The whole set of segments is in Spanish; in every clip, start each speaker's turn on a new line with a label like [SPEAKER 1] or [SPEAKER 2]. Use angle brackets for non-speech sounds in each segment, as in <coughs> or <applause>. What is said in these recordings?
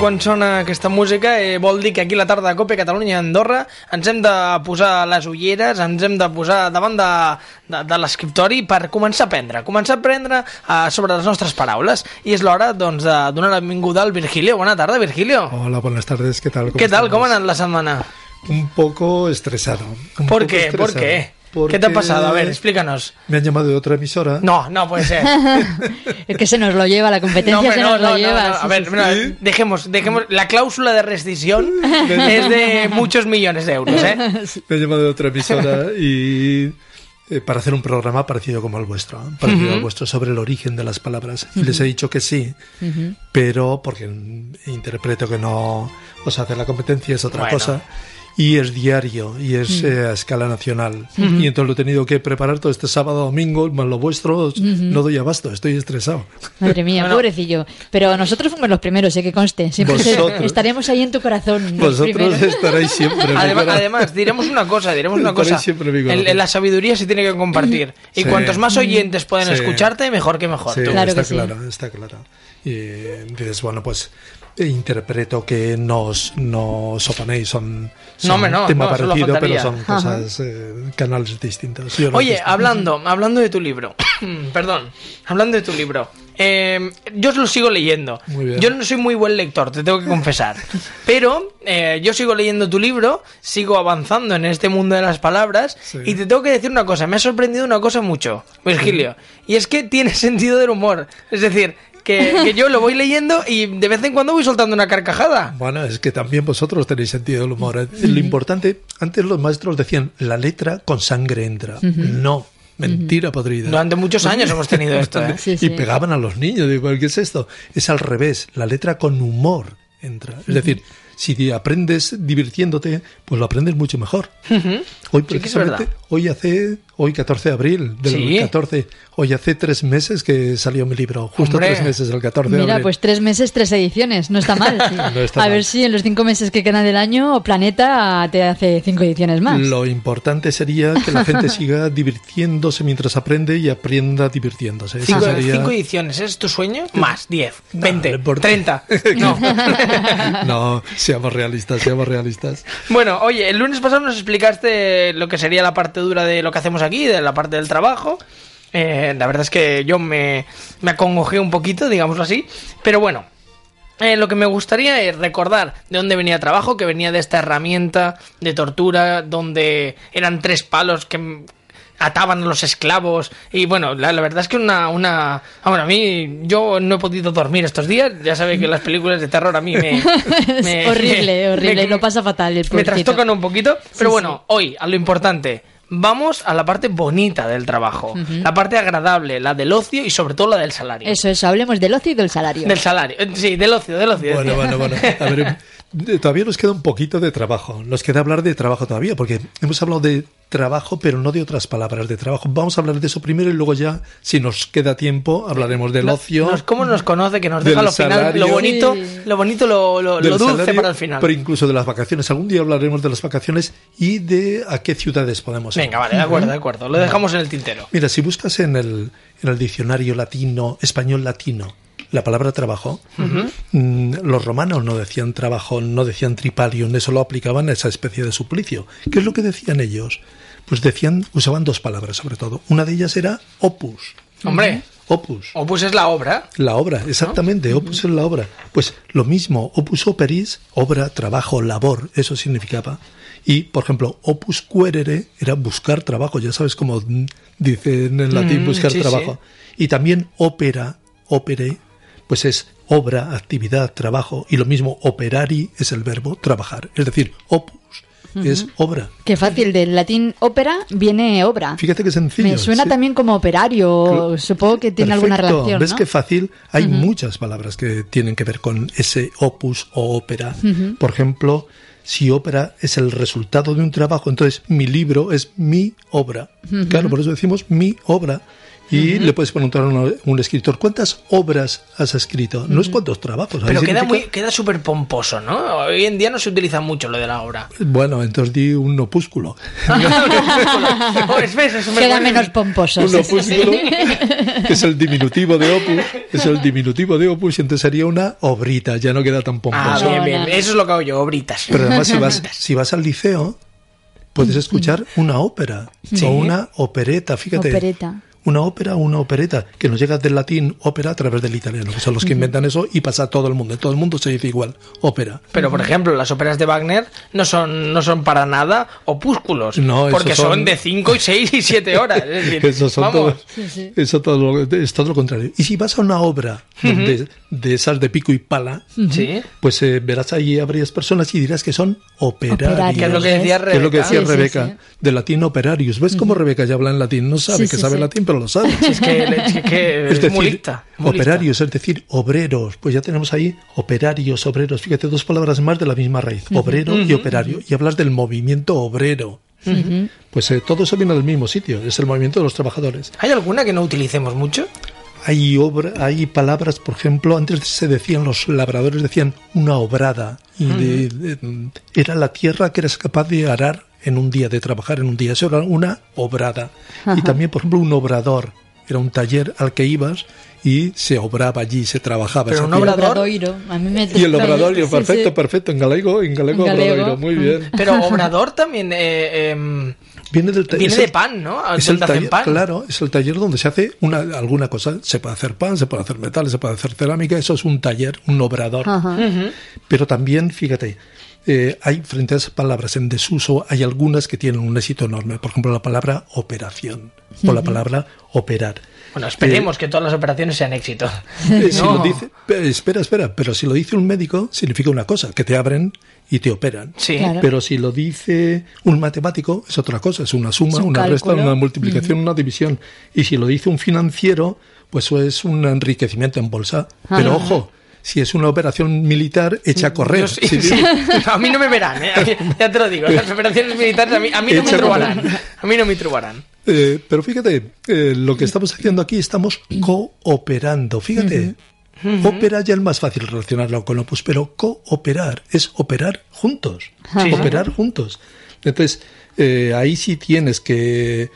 [SPEAKER 1] Quan sona aquesta música eh, vol dir que aquí la tarda de Cope Catalunya i Andorra ens hem de posar les ulleres, ens hem de posar davant de, de, de l'escriptori per començar a aprendre, començar a aprendre eh, sobre les nostres paraules. I és l'hora doncs, de donar la benvinguda al Virgilio. Bona tarda, Virgilio.
[SPEAKER 2] Hola, buenas tardes, ¿qué tal?
[SPEAKER 1] ¿Qué tal?
[SPEAKER 2] estamos?
[SPEAKER 1] ¿Cómo ha anat la setmana?
[SPEAKER 2] Un poco estresado. un
[SPEAKER 1] ¿Por
[SPEAKER 2] poco
[SPEAKER 1] qué? ¿Por
[SPEAKER 2] estresado,
[SPEAKER 1] qué?
[SPEAKER 2] Porque
[SPEAKER 1] ¿Qué te ha pasado? A ver, explícanos.
[SPEAKER 2] Me han llamado de otra emisora.
[SPEAKER 1] No, no puede ser. <laughs>
[SPEAKER 3] Es que se nos lo lleva, la competencia
[SPEAKER 1] hombre,
[SPEAKER 3] se nos lo lleva.
[SPEAKER 1] no.
[SPEAKER 3] sí,
[SPEAKER 1] A ver,
[SPEAKER 3] sí,
[SPEAKER 1] no,
[SPEAKER 2] sí.
[SPEAKER 1] dejemos, dejemos. La cláusula de rescisión <laughs> es de muchos millones de euros, ¿eh?
[SPEAKER 2] Me han llamado de otra emisora y eh, para hacer un programa parecido como el vuestro, ¿eh? parecido al vuestro sobre el origen de las palabras. Y les he dicho que sí, pero porque interpreto que no, o sea, hacer la competencia es otra
[SPEAKER 1] Bueno.
[SPEAKER 2] cosa. Y es diario y es eh, a escala nacional. Y entonces lo he tenido que preparar todo este sábado, domingo, más lo vuestro, no doy abasto, estoy estresado.
[SPEAKER 3] Madre mía,
[SPEAKER 1] Bueno.
[SPEAKER 3] pobrecillo. Pero nosotros fuimos los primeros, sé que conste. Siempre
[SPEAKER 2] Vosotros.
[SPEAKER 3] estaremos ahí en tu corazón.
[SPEAKER 2] Vosotros estaréis siempre.
[SPEAKER 1] Además, además, diremos una cosa, diremos una cosa.
[SPEAKER 2] siempre mi corazón.
[SPEAKER 1] El- la sabiduría se tiene que compartir. <clears throat> Y
[SPEAKER 2] Sí.
[SPEAKER 1] cuantos más oyentes pueden
[SPEAKER 2] Sí.
[SPEAKER 1] escucharte, mejor que mejor.
[SPEAKER 2] Sí.
[SPEAKER 3] Claro
[SPEAKER 2] está
[SPEAKER 3] que sí.
[SPEAKER 2] claro, está claro. Y eh, dices, bueno, pues eh, interpreto que nos, nos oponéis, son, son
[SPEAKER 1] No, no,
[SPEAKER 2] tema
[SPEAKER 1] no,
[SPEAKER 2] parecido, pero son cosas, eh, canales distintos.
[SPEAKER 1] Oye, hablando, hablando de tu libro, <coughs> perdón, hablando de tu libro, eh, yo lo sigo leyendo. Yo no soy muy buen lector, te tengo que confesar. <laughs> Pero eh, yo sigo leyendo tu libro, sigo avanzando en este mundo de las palabras
[SPEAKER 2] Sí.
[SPEAKER 1] y te tengo que decir una cosa, me ha sorprendido una cosa mucho, Virgilio, y es que tiene <laughs> sentido del humor. Es decir, que, que yo lo voy leyendo y de vez en cuando voy soltando una carcajada.
[SPEAKER 2] Bueno, es que también vosotros tenéis sentido del humor. ¿eh? Lo importante, antes los maestros decían, la letra con sangre entra. No, mentira podrida.
[SPEAKER 1] Durante muchos años hemos tenido esto. ¿eh? <laughs>
[SPEAKER 3] Sí,
[SPEAKER 2] y pegaban a los niños. Digo, ¿qué es esto? Es al revés. La letra con humor entra. Es decir, si aprendes divirtiéndote, pues lo aprendes mucho mejor. Hoy, precisamente, hoy hace, hoy 14 de abril del
[SPEAKER 1] Sí.
[SPEAKER 2] 14, hoy hace tres meses que salió mi libro. Justo
[SPEAKER 1] Hombre.
[SPEAKER 2] tres meses, el 14 de
[SPEAKER 3] Mira,
[SPEAKER 2] abril.
[SPEAKER 3] pues tres meses, tres ediciones. No está mal. <laughs>
[SPEAKER 2] No está
[SPEAKER 3] a
[SPEAKER 2] mal.
[SPEAKER 3] ver si en los cinco meses que quedan del año, Planeta te hace cinco ediciones más.
[SPEAKER 2] Lo importante sería que la gente siga <laughs> divirtiéndose mientras aprende y aprenda divirtiéndose.
[SPEAKER 1] Cinco,
[SPEAKER 2] sería-
[SPEAKER 1] cinco ediciones, ¿ese ¿es tu sueño? Más, 10,
[SPEAKER 2] No,
[SPEAKER 1] 20,
[SPEAKER 2] no importa.
[SPEAKER 1] 30. <laughs> No.
[SPEAKER 2] No, seamos realistas, seamos realistas.
[SPEAKER 1] Bueno, oye, el lunes pasado nos explicaste lo que sería la parte dura de lo que hacemos aquí, de la parte del trabajo. Eh, la verdad es que yo me, me acongojé un poquito, digámoslo así. Pero bueno, eh, lo que me gustaría es recordar de dónde venía el trabajo, que venía de esta herramienta de tortura, donde eran tres palos que ataban a los esclavos. Y bueno, la, la verdad es que una, una... Ahora, a mí, yo no he podido dormir estos días. Ya sabe que las películas de terror a mí me... <laughs>
[SPEAKER 3] Es horrible,
[SPEAKER 1] me-
[SPEAKER 3] horrible.
[SPEAKER 1] me-
[SPEAKER 3] lo pasa fatal el
[SPEAKER 1] me trastocan un poquito, pero
[SPEAKER 3] Sí,
[SPEAKER 1] bueno, hoy a lo importante. Vamos a la parte bonita del trabajo, la parte agradable, la del ocio y sobre todo la del salario.
[SPEAKER 3] Eso, eso. Hablemos del ocio y del salario.
[SPEAKER 1] Del salario, eh, sí, del ocio, del ocio.
[SPEAKER 2] Bueno, bueno, bueno. A ver, <laughs> eh, todavía nos queda un poquito de trabajo. Nos queda hablar de trabajo todavía, porque hemos hablado de trabajo, pero no de otras palabras de trabajo. Vamos a hablar de eso primero y luego ya, si nos queda tiempo, hablaremos del
[SPEAKER 1] No-
[SPEAKER 2] ocio.
[SPEAKER 1] nos- ¿Cómo nos conoce? Que nos deja lo final, lo bonito,
[SPEAKER 3] Sí.
[SPEAKER 1] lo bonito, lo, lo- dulce
[SPEAKER 2] salario,
[SPEAKER 1] para el final.
[SPEAKER 2] Pero incluso de las vacaciones. Algún día hablaremos de las vacaciones y de a qué ciudades podemos ir.
[SPEAKER 1] Venga, vale, de acuerdo, de acuerdo. Lo dejamos en el tintero.
[SPEAKER 2] Mira, si buscas en el, en el diccionario latino, español latino, la palabra trabajo, mm, los romanos no decían trabajo, no decían tripalium, eso lo aplicaban a esa especie de suplicio. ¿Qué es lo que decían ellos? Pues decían, usaban dos palabras sobre todo. Una de ellas era opus.
[SPEAKER 1] Hombre,
[SPEAKER 2] Opus.
[SPEAKER 1] Opus es la obra.
[SPEAKER 2] La obra, exactamente, opus es la obra. Pues lo mismo, opus operis, obra, trabajo, labor, eso significaba. Y, por ejemplo, opus querere era buscar trabajo, ya sabes cómo dicen en latín
[SPEAKER 1] Mm,
[SPEAKER 2] buscar
[SPEAKER 1] sí,
[SPEAKER 2] trabajo. Y también ópera, opere, pues es obra, actividad, trabajo. Y lo mismo, operari es el verbo trabajar. Es decir, opus es obra.
[SPEAKER 3] Qué fácil, del latín ópera viene obra.
[SPEAKER 2] Fíjate qué sencillo.
[SPEAKER 3] Me suena
[SPEAKER 2] sí.
[SPEAKER 3] también como operario, supongo que tiene alguna relación.
[SPEAKER 2] ¿Ves
[SPEAKER 3] ¿no?
[SPEAKER 2] qué fácil? Hay muchas palabras que tienen que ver con ese opus o ópera. Por ejemplo, si ópera es el resultado de un trabajo, entonces mi libro es mi obra. Claro, por eso decimos mi obra. Y le puedes preguntar a un, un escritor, ¿cuántas obras has escrito? No es cuántos trabajos.
[SPEAKER 1] Pero queda muy queda súper pomposo, ¿no? Hoy en día no se utiliza mucho lo de la obra.
[SPEAKER 2] Bueno, entonces di un opúsculo. <laughs>
[SPEAKER 1] Es- ves, eso me
[SPEAKER 3] Queda menos pomposo.
[SPEAKER 2] un opúsculo que es el diminutivo de opus, es el diminutivo de opus y entonces sería una obrita, ya no queda tan pomposo.
[SPEAKER 1] Ah, bien, bien. Eso es lo que hago yo, obritas.
[SPEAKER 2] Pero además si vas, si vas al liceo, puedes escuchar una ópera
[SPEAKER 1] Sí.
[SPEAKER 2] o una opereta, fíjate.
[SPEAKER 3] Opereta.
[SPEAKER 2] Una ópera o una opereta, que nos llega del latín ópera a través del italiano, que son los que inventan eso y pasa a todo el mundo. En todo el mundo se dice igual, ópera.
[SPEAKER 1] Pero, por ejemplo, las óperas de Wagner no son, no son para nada opúsculos.
[SPEAKER 2] No,
[SPEAKER 1] porque son...
[SPEAKER 2] son-
[SPEAKER 1] de 5 y 6 y 7 horas. Es decir, <laughs>
[SPEAKER 2] Eso, son
[SPEAKER 1] vamos.
[SPEAKER 2] todo-
[SPEAKER 3] Sí, sí.
[SPEAKER 2] eso todo lo- es todo lo contrario. Y si vas a una obra donde- de esas de pico y pala,
[SPEAKER 1] Sí.
[SPEAKER 2] pues eh, verás ahí a varias personas y dirás que son operarios.
[SPEAKER 1] Que es lo que decía
[SPEAKER 2] Que es lo que
[SPEAKER 1] Rebeca.
[SPEAKER 2] decía
[SPEAKER 3] Sí, sí,
[SPEAKER 2] Rebeca,
[SPEAKER 3] sí.
[SPEAKER 2] de latín operarios. ¿Ves cómo Rebeca ya habla en latín? No sabe
[SPEAKER 3] Sí,
[SPEAKER 2] que
[SPEAKER 3] sí,
[SPEAKER 2] sabe
[SPEAKER 3] sí.
[SPEAKER 2] latín, pero lo sabe.
[SPEAKER 1] Es que, es que
[SPEAKER 2] Es
[SPEAKER 1] es
[SPEAKER 2] decir, operarios, es decir, obreros. Pues ya tenemos ahí operarios, obreros. Fíjate, dos palabras más de la misma raíz, obrero y operario. Y hablas del movimiento obrero. Pues eh, todo eso viene del mismo sitio, es el movimiento de los trabajadores.
[SPEAKER 1] ¿Hay alguna que no utilicemos mucho?
[SPEAKER 2] Hay, obra, hay palabras, por ejemplo, antes se decían, los labradores decían una obrada. Y de- de- era la tierra que eres capaz de arar en un día, de trabajar en un día. Eso era una obrada. Y también, por ejemplo, un obrador. Era un taller al que ibas y se obraba allí, se trabajaba.
[SPEAKER 1] Pero un obrador-
[SPEAKER 3] Obradoiro. A mí me
[SPEAKER 2] Y el obradorio,
[SPEAKER 3] Sí,
[SPEAKER 2] perfecto,
[SPEAKER 3] sí.
[SPEAKER 2] perfecto. En galego, en galego,
[SPEAKER 3] En galego.
[SPEAKER 2] obradoiro, muy bien. <laughs>
[SPEAKER 1] Pero obrador también eh, em,
[SPEAKER 2] Viene del
[SPEAKER 1] viene de
[SPEAKER 2] el-
[SPEAKER 1] pan, ¿no?
[SPEAKER 2] Es el taller,
[SPEAKER 1] pan.
[SPEAKER 2] claro, es el taller donde se hace una, alguna cosa. Se puede hacer pan, se puede hacer metales, se puede hacer cerámica. Eso es un taller, un obrador.
[SPEAKER 3] Ajá.
[SPEAKER 2] Pero también, fíjate, eh, hay frente a esas palabras en desuso, hay algunas que tienen un éxito enorme. Por ejemplo, la palabra operación o la palabra operar.
[SPEAKER 1] Bueno, esperemos que todas las operaciones sean éxito.
[SPEAKER 2] Eh, Si
[SPEAKER 1] No.
[SPEAKER 2] lo dice, eh, espera, espera, pero si lo dice un médico, significa una cosa, que te abren y te operan.
[SPEAKER 1] Sí.
[SPEAKER 3] Claro.
[SPEAKER 2] Pero si lo dice un matemático, es otra cosa, es una suma,
[SPEAKER 3] Es un
[SPEAKER 2] una resta, una multiplicación, una división. Y si lo dice un financiero, pues eso es un enriquecimiento en bolsa. Pero
[SPEAKER 3] Ah.
[SPEAKER 2] ojo, si es una operación militar, echa a correr.
[SPEAKER 1] Sí,
[SPEAKER 2] Si- <laughs>
[SPEAKER 1] sí. A mí no me verán, ¿eh? ya te lo digo. Las operaciones militares a mí, a mí no me trubarán. A mí no me trubarán.
[SPEAKER 2] Eh, pero fíjate, eh, lo que estamos haciendo aquí, estamos cooperando. Fíjate, ópera ya es más fácil relacionarlo con opus, pero cooperar es operar juntos. Operar juntos. Entonces, ahí sí tienes que.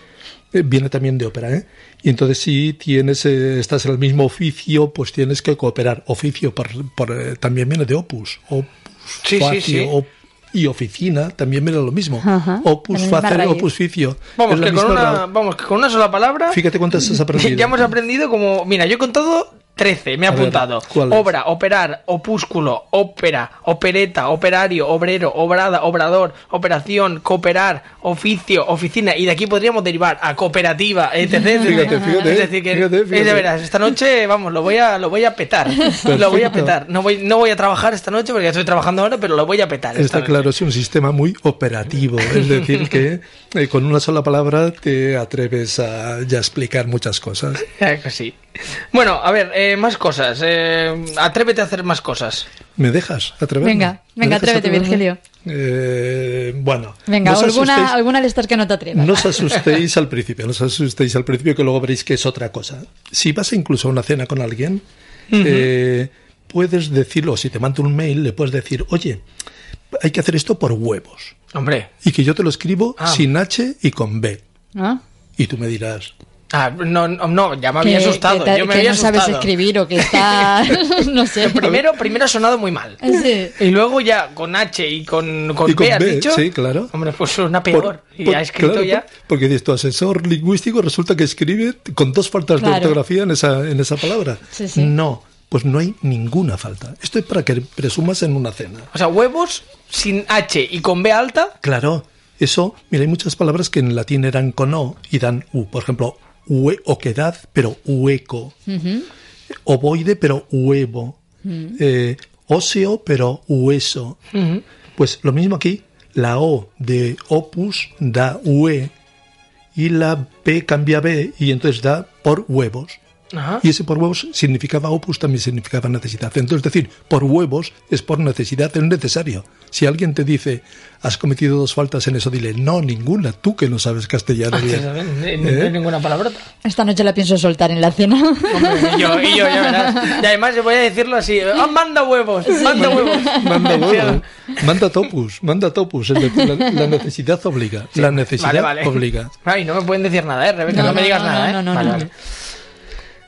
[SPEAKER 2] Eh, viene también de ópera, ¿eh? Y entonces si tienes, eh, estás en el mismo oficio, pues tienes que cooperar. Oficio por, por, eh, también viene de opus. Opus,
[SPEAKER 1] Sí, sí,
[SPEAKER 2] facio,
[SPEAKER 1] sí.
[SPEAKER 2] op- y oficina también viene lo mismo.
[SPEAKER 3] Ajá,
[SPEAKER 2] Opus, facer, opus, ficio.
[SPEAKER 1] Vamos que, con una, vamos, que con una sola palabra
[SPEAKER 2] Fíjate cuántas has <laughs> aprendido.
[SPEAKER 1] ya hemos aprendido como... Mira, yo he contado 13, me he
[SPEAKER 2] ver,
[SPEAKER 1] apuntado.
[SPEAKER 2] ¿cuáles?
[SPEAKER 1] Obra, operar, opúsculo, ópera, opereta, operario, obrero, obrada, obrador, operación, cooperar, oficio, oficina. Y de aquí podríamos derivar a cooperativa, <laughs> etc.
[SPEAKER 2] Fíjate, fíjate,
[SPEAKER 1] Es decir, que
[SPEAKER 2] fíjate, fíjate.
[SPEAKER 1] ya verás, esta noche, vamos, lo voy a, lo voy a petar. Lo voy a petar. No voy, no voy a trabajar esta noche porque ya estoy trabajando ahora, pero lo voy a petar.
[SPEAKER 2] Está
[SPEAKER 1] noche.
[SPEAKER 2] claro, es un sistema muy operativo. Es decir, que eh, con una sola palabra te atreves a ya explicar muchas cosas. <laughs>
[SPEAKER 1] Que sí. Bueno, a ver, eh, más cosas. Eh, atrévete a hacer más cosas.
[SPEAKER 2] ¿Me dejas atreverme?
[SPEAKER 3] Venga,
[SPEAKER 2] ¿Me
[SPEAKER 3] venga, atrévete,
[SPEAKER 2] atreverme?
[SPEAKER 3] Virgilio.
[SPEAKER 2] Eh, bueno.
[SPEAKER 3] Venga,
[SPEAKER 2] no
[SPEAKER 3] alguna,
[SPEAKER 2] asustéis-
[SPEAKER 3] alguna de estas que no te atrevas.
[SPEAKER 2] No os asustéis al principio, no os asustéis al principio que luego veréis que es otra cosa. Si vas incluso a una cena con alguien, eh, puedes decirlo, si te mando un mail, le puedes decir, oye, hay que hacer esto por huevos.
[SPEAKER 1] Hombre.
[SPEAKER 2] Y que yo te lo escribo
[SPEAKER 1] Ah.
[SPEAKER 2] sin H y con B.
[SPEAKER 3] ¿Ah?
[SPEAKER 2] Y tú me dirás,
[SPEAKER 1] Ah, no, no, no, ya me había
[SPEAKER 3] Que-
[SPEAKER 1] asustado.
[SPEAKER 3] que te-
[SPEAKER 1] yo me
[SPEAKER 3] que
[SPEAKER 1] había
[SPEAKER 3] no sabes
[SPEAKER 1] asustado.
[SPEAKER 3] escribir o que <laughs> está... <laughs> no sé.
[SPEAKER 1] Primero, primero ha sonado muy mal.
[SPEAKER 3] Sí.
[SPEAKER 1] Y luego ya con H y con, con
[SPEAKER 2] Y con
[SPEAKER 1] B, has
[SPEAKER 2] B,
[SPEAKER 1] dicho.
[SPEAKER 2] sí, claro.
[SPEAKER 1] Hombre, pues suena peor. y
[SPEAKER 2] por-
[SPEAKER 1] ha escrito
[SPEAKER 2] claro,
[SPEAKER 1] ya.
[SPEAKER 2] por- porque dices, tu asesor lingüístico resulta que escribe con dos faltas de ortografía en esa, en esa palabra.
[SPEAKER 3] Sí, sí.
[SPEAKER 2] No, pues no hay ninguna falta. Esto es para que presumas en una cena.
[SPEAKER 1] O sea, huevos sin H y con B alta.
[SPEAKER 2] Claro, eso, mira, hay muchas palabras que en latín eran con O y dan U. Por ejemplo, hue- oquedad, pero hueco. Ovoide, pero huevo. Eh, óseo, pero hueso. Pues lo mismo aquí, la O de opus da ue y la P cambia B y entonces da por huevos.
[SPEAKER 1] Ajá.
[SPEAKER 2] Y ese por huevos significaba opus, también significaba necesidad. Entonces, decir por huevos es por necesidad, es necesario. Si alguien te dice, has cometido dos faltas en eso, dile, no, ninguna, tú que no sabes castellano. bien".
[SPEAKER 1] Que No no hay ninguna palabrota.
[SPEAKER 3] Esta noche la pienso soltar en la cena.
[SPEAKER 1] Hombre, y yo, y yo, ya verás. Y además yo voy a decirlo así, "Ah, manda huevos, manda huevos.
[SPEAKER 2] Manda <laughs>
[SPEAKER 1] Sí,
[SPEAKER 2] huevos. Manda topus, manda topus. La, la necesidad obliga. la necesidad
[SPEAKER 1] Vale, vale.
[SPEAKER 2] obliga.
[SPEAKER 1] Ay, no me pueden decir nada, ¿eh, Rebeca? No,
[SPEAKER 3] No,
[SPEAKER 1] me
[SPEAKER 3] no,
[SPEAKER 1] digas
[SPEAKER 3] no,
[SPEAKER 1] nada, ¿eh?
[SPEAKER 3] no, no,
[SPEAKER 1] Vale,
[SPEAKER 3] no.
[SPEAKER 1] vale.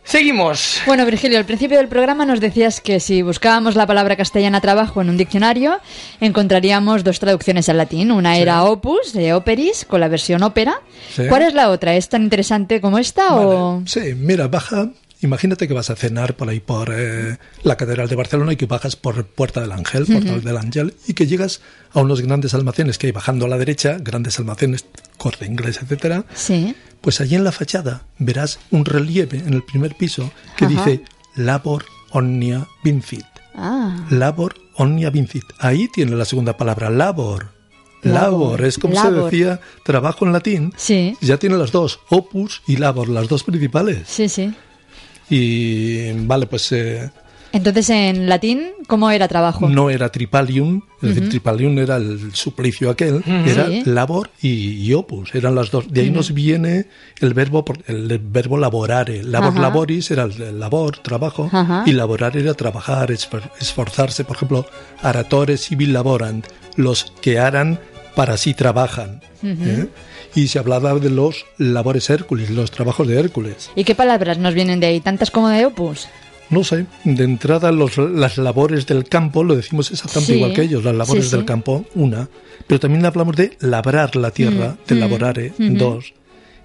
[SPEAKER 1] Seguimos.
[SPEAKER 3] Bueno, Virgilio, al principio del programa nos decías que si buscábamos la palabra castellana trabajo en un diccionario, encontraríamos dos traducciones al latín. Una era opus, de operis, con la versión ópera.
[SPEAKER 2] Sí.
[SPEAKER 3] ¿Cuál es la otra? ¿Es tan interesante como esta o...?
[SPEAKER 2] Sí, mira, baja. Imagínate que vas a cenar por ahí por eh, la Catedral de Barcelona y que bajas por Puerta del Ángel, Portal del Ángel, y que llegas a unos grandes almacenes que hay bajando a la derecha, grandes almacenes, corte inglés, etcétera.
[SPEAKER 3] Sí.
[SPEAKER 2] Pues allí en la fachada verás un relieve en el primer piso que
[SPEAKER 3] Ajá.
[SPEAKER 2] dice Labor Omnia Vincit.
[SPEAKER 3] Ah,
[SPEAKER 2] Labor Omnia Vincit. Ahí tiene la segunda palabra, labor.
[SPEAKER 3] Labor,
[SPEAKER 2] Labor, es como
[SPEAKER 3] labor.
[SPEAKER 2] se decía trabajo en latín.
[SPEAKER 3] sí,
[SPEAKER 2] Ya tiene las dos, opus y labor, las dos principales.
[SPEAKER 3] sí, sí.
[SPEAKER 2] Y vale, pues eh,
[SPEAKER 3] Entonces, en latín, ¿cómo era trabajo?
[SPEAKER 2] no era tripalium, es decir, tripalium era el suplicio aquel, era
[SPEAKER 3] Sí.
[SPEAKER 2] labor y, y opus, eran las dos. De ahí nos viene el verbo el verbo laborare. Labor
[SPEAKER 3] Ajá.
[SPEAKER 2] laboris era el, labor, trabajo,
[SPEAKER 3] Ajá.
[SPEAKER 2] y laborar era trabajar, esfor- esforzarse. Por ejemplo, aratores civil laborant, los que harán para sí trabajan. ¿eh? Y se hablaba de los labores Hércules, los trabajos de Hércules.
[SPEAKER 3] ¿Y qué palabras nos vienen de ahí? ¿Tantas como de opus?
[SPEAKER 2] No sé, de entrada los, las labores del campo, lo decimos exactamente
[SPEAKER 3] Sí,
[SPEAKER 2] igual que ellos, las labores
[SPEAKER 3] sí, sí.
[SPEAKER 2] del campo, una, pero también hablamos de labrar la tierra,
[SPEAKER 3] Mm,
[SPEAKER 2] de laborare, dos,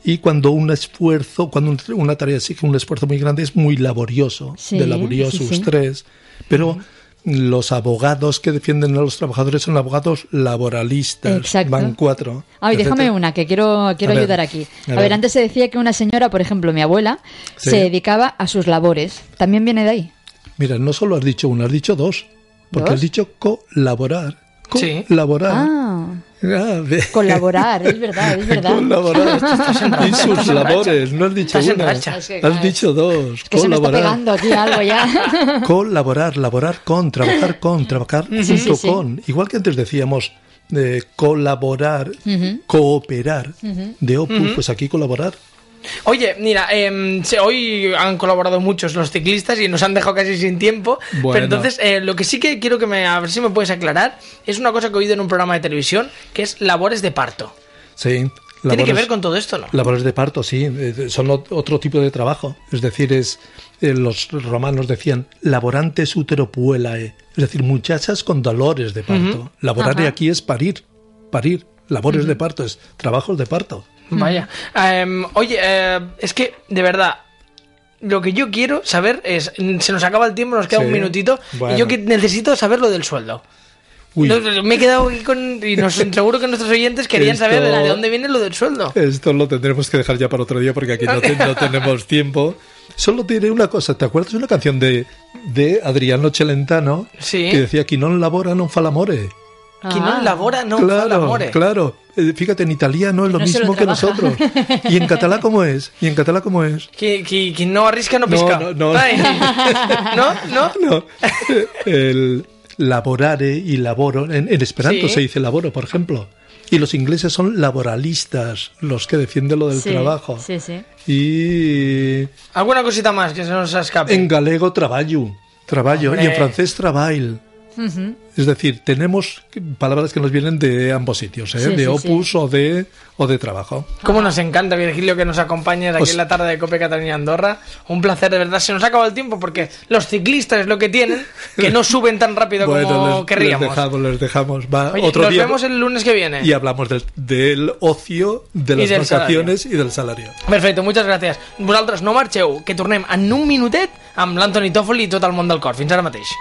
[SPEAKER 2] y cuando un esfuerzo, cuando un- una tarea exige un esfuerzo muy grande, es muy laborioso, de laborioso,
[SPEAKER 3] sí, sí.
[SPEAKER 2] tres, pero los abogados que defienden a los trabajadores son abogados laboralistas,
[SPEAKER 3] Exacto.
[SPEAKER 2] van cuatro.
[SPEAKER 3] Ay, déjame una, que quiero, quiero
[SPEAKER 2] A ver,
[SPEAKER 3] ayudar aquí. A,
[SPEAKER 2] a
[SPEAKER 3] ver.
[SPEAKER 2] ver.
[SPEAKER 3] antes se decía que una señora, por ejemplo, mi abuela,
[SPEAKER 2] Sí.
[SPEAKER 3] se dedicaba a sus labores. ¿También viene de ahí?
[SPEAKER 2] Mira, no solo has dicho una, has dicho dos, porque
[SPEAKER 3] ¿Dos?
[SPEAKER 2] has dicho colaborar.
[SPEAKER 1] Sí.
[SPEAKER 2] Colaborar.
[SPEAKER 3] Ah,
[SPEAKER 2] Ah,
[SPEAKER 3] colaborar, es <laughs> verdad, es verdad.
[SPEAKER 2] Colaborar. <laughs> sus labores, no has dicho
[SPEAKER 1] Estás
[SPEAKER 2] una, has
[SPEAKER 3] claro,
[SPEAKER 2] dicho dos.
[SPEAKER 3] Que se me está
[SPEAKER 2] colaborar.
[SPEAKER 3] pegando aquí algo ya. <laughs>
[SPEAKER 2] Colaborar, laborar con, trabajar con, trabajar junto
[SPEAKER 3] sí, sí.
[SPEAKER 2] con. Igual que antes decíamos de colaborar, cooperar, de opus, pues aquí colaborar.
[SPEAKER 1] Oye, mira, em, hoy han colaborado muchos los ciclistas y nos han dejado casi sin tiempo.
[SPEAKER 2] Bueno.
[SPEAKER 1] Pero entonces, eh, lo que sí que quiero que me, a ver si me puedes aclarar, es una cosa que he oído en un programa de televisión, que es labores de parto.
[SPEAKER 2] Sí.
[SPEAKER 1] Tiene que ver con todo esto, ¿no?
[SPEAKER 2] Labores de parto, sí, eh, son ot- otro tipo de trabajo. Es decir, es eh, los romanos decían laborantes uteropuelae, es decir, muchachas con dolores de parto. Laborare
[SPEAKER 3] Ajá.
[SPEAKER 2] aquí es parir, parir. Labores de parto es trabajos de parto. <laughs>
[SPEAKER 1] Vaya. Em, oye, eh, es que, de verdad, lo que yo quiero saber es, se nos acaba el tiempo, nos queda
[SPEAKER 2] Sí.
[SPEAKER 1] un minutito,
[SPEAKER 2] Bueno.
[SPEAKER 1] y yo que necesito saber lo del sueldo.
[SPEAKER 2] Uy.
[SPEAKER 1] No, me he quedado aquí con... Y nos, <laughs> seguro que nuestros oyentes querían
[SPEAKER 2] Esto-
[SPEAKER 1] saber de dónde viene lo del sueldo.
[SPEAKER 2] Esto lo tendremos que dejar ya para otro día porque aquí no, te- no tenemos tiempo. Solo diré una cosa, ¿te acuerdas de una canción de, de Adriano Celentano?
[SPEAKER 1] Sí.
[SPEAKER 2] Que decía, qui non labora non fa l'amore.
[SPEAKER 1] Chi non lavora non fa
[SPEAKER 2] claro,
[SPEAKER 1] l'amore.
[SPEAKER 2] claro. Eh, Fíjate, en italiano es lo
[SPEAKER 3] No se lo
[SPEAKER 2] mismo que nosotros. ¿Y en catalán cómo es? ¿Y en catalán cómo es?
[SPEAKER 1] Qui no arrisca no pesca.
[SPEAKER 2] no, no.
[SPEAKER 1] ¿No? <laughs> ¿No? <laughs>
[SPEAKER 2] No, el laborare y laboro. En, en esperanto
[SPEAKER 1] Sí.
[SPEAKER 2] se dice laboro, por ejemplo. Y los ingleses son laboralistas, los que defienden lo del
[SPEAKER 3] Sí,
[SPEAKER 2] trabajo.
[SPEAKER 3] Sí, sí.
[SPEAKER 2] Y
[SPEAKER 1] ¿Alguna cosita más que se nos escape?
[SPEAKER 2] en galego traballo, traballo.
[SPEAKER 1] Hombre.
[SPEAKER 2] Y en francés trabail. Es decir, tenemos palabras que nos vienen de ambos sitios, ¿eh?
[SPEAKER 3] Sí,
[SPEAKER 2] de
[SPEAKER 3] sí,
[SPEAKER 2] opus o de o de trabajo.
[SPEAKER 1] Cómo nos encanta, Virgilio, que nos acompañes aquí
[SPEAKER 2] Pues-
[SPEAKER 1] en la tarde de Cope Cataluña Andorra. Un placer, de verdad. Se nos ha acabado el tiempo porque los ciclistas es lo que tienen, que no suben tan rápido <laughs> como
[SPEAKER 2] les,
[SPEAKER 1] querríamos.
[SPEAKER 2] les dejamos, les dejamos. Va
[SPEAKER 1] Oye,
[SPEAKER 2] otro
[SPEAKER 1] nos
[SPEAKER 2] día
[SPEAKER 1] vemos el lunes que viene.
[SPEAKER 2] y hablamos del, del ocio, de
[SPEAKER 1] Y
[SPEAKER 2] las
[SPEAKER 1] del
[SPEAKER 2] vacaciones y del salario.
[SPEAKER 1] Perfecte, moltes gràcies. Vosaltres no marxeu, que tornem en un minutet amb l'Antoni Toffoli i tot el món del cor. Fins ara mateix.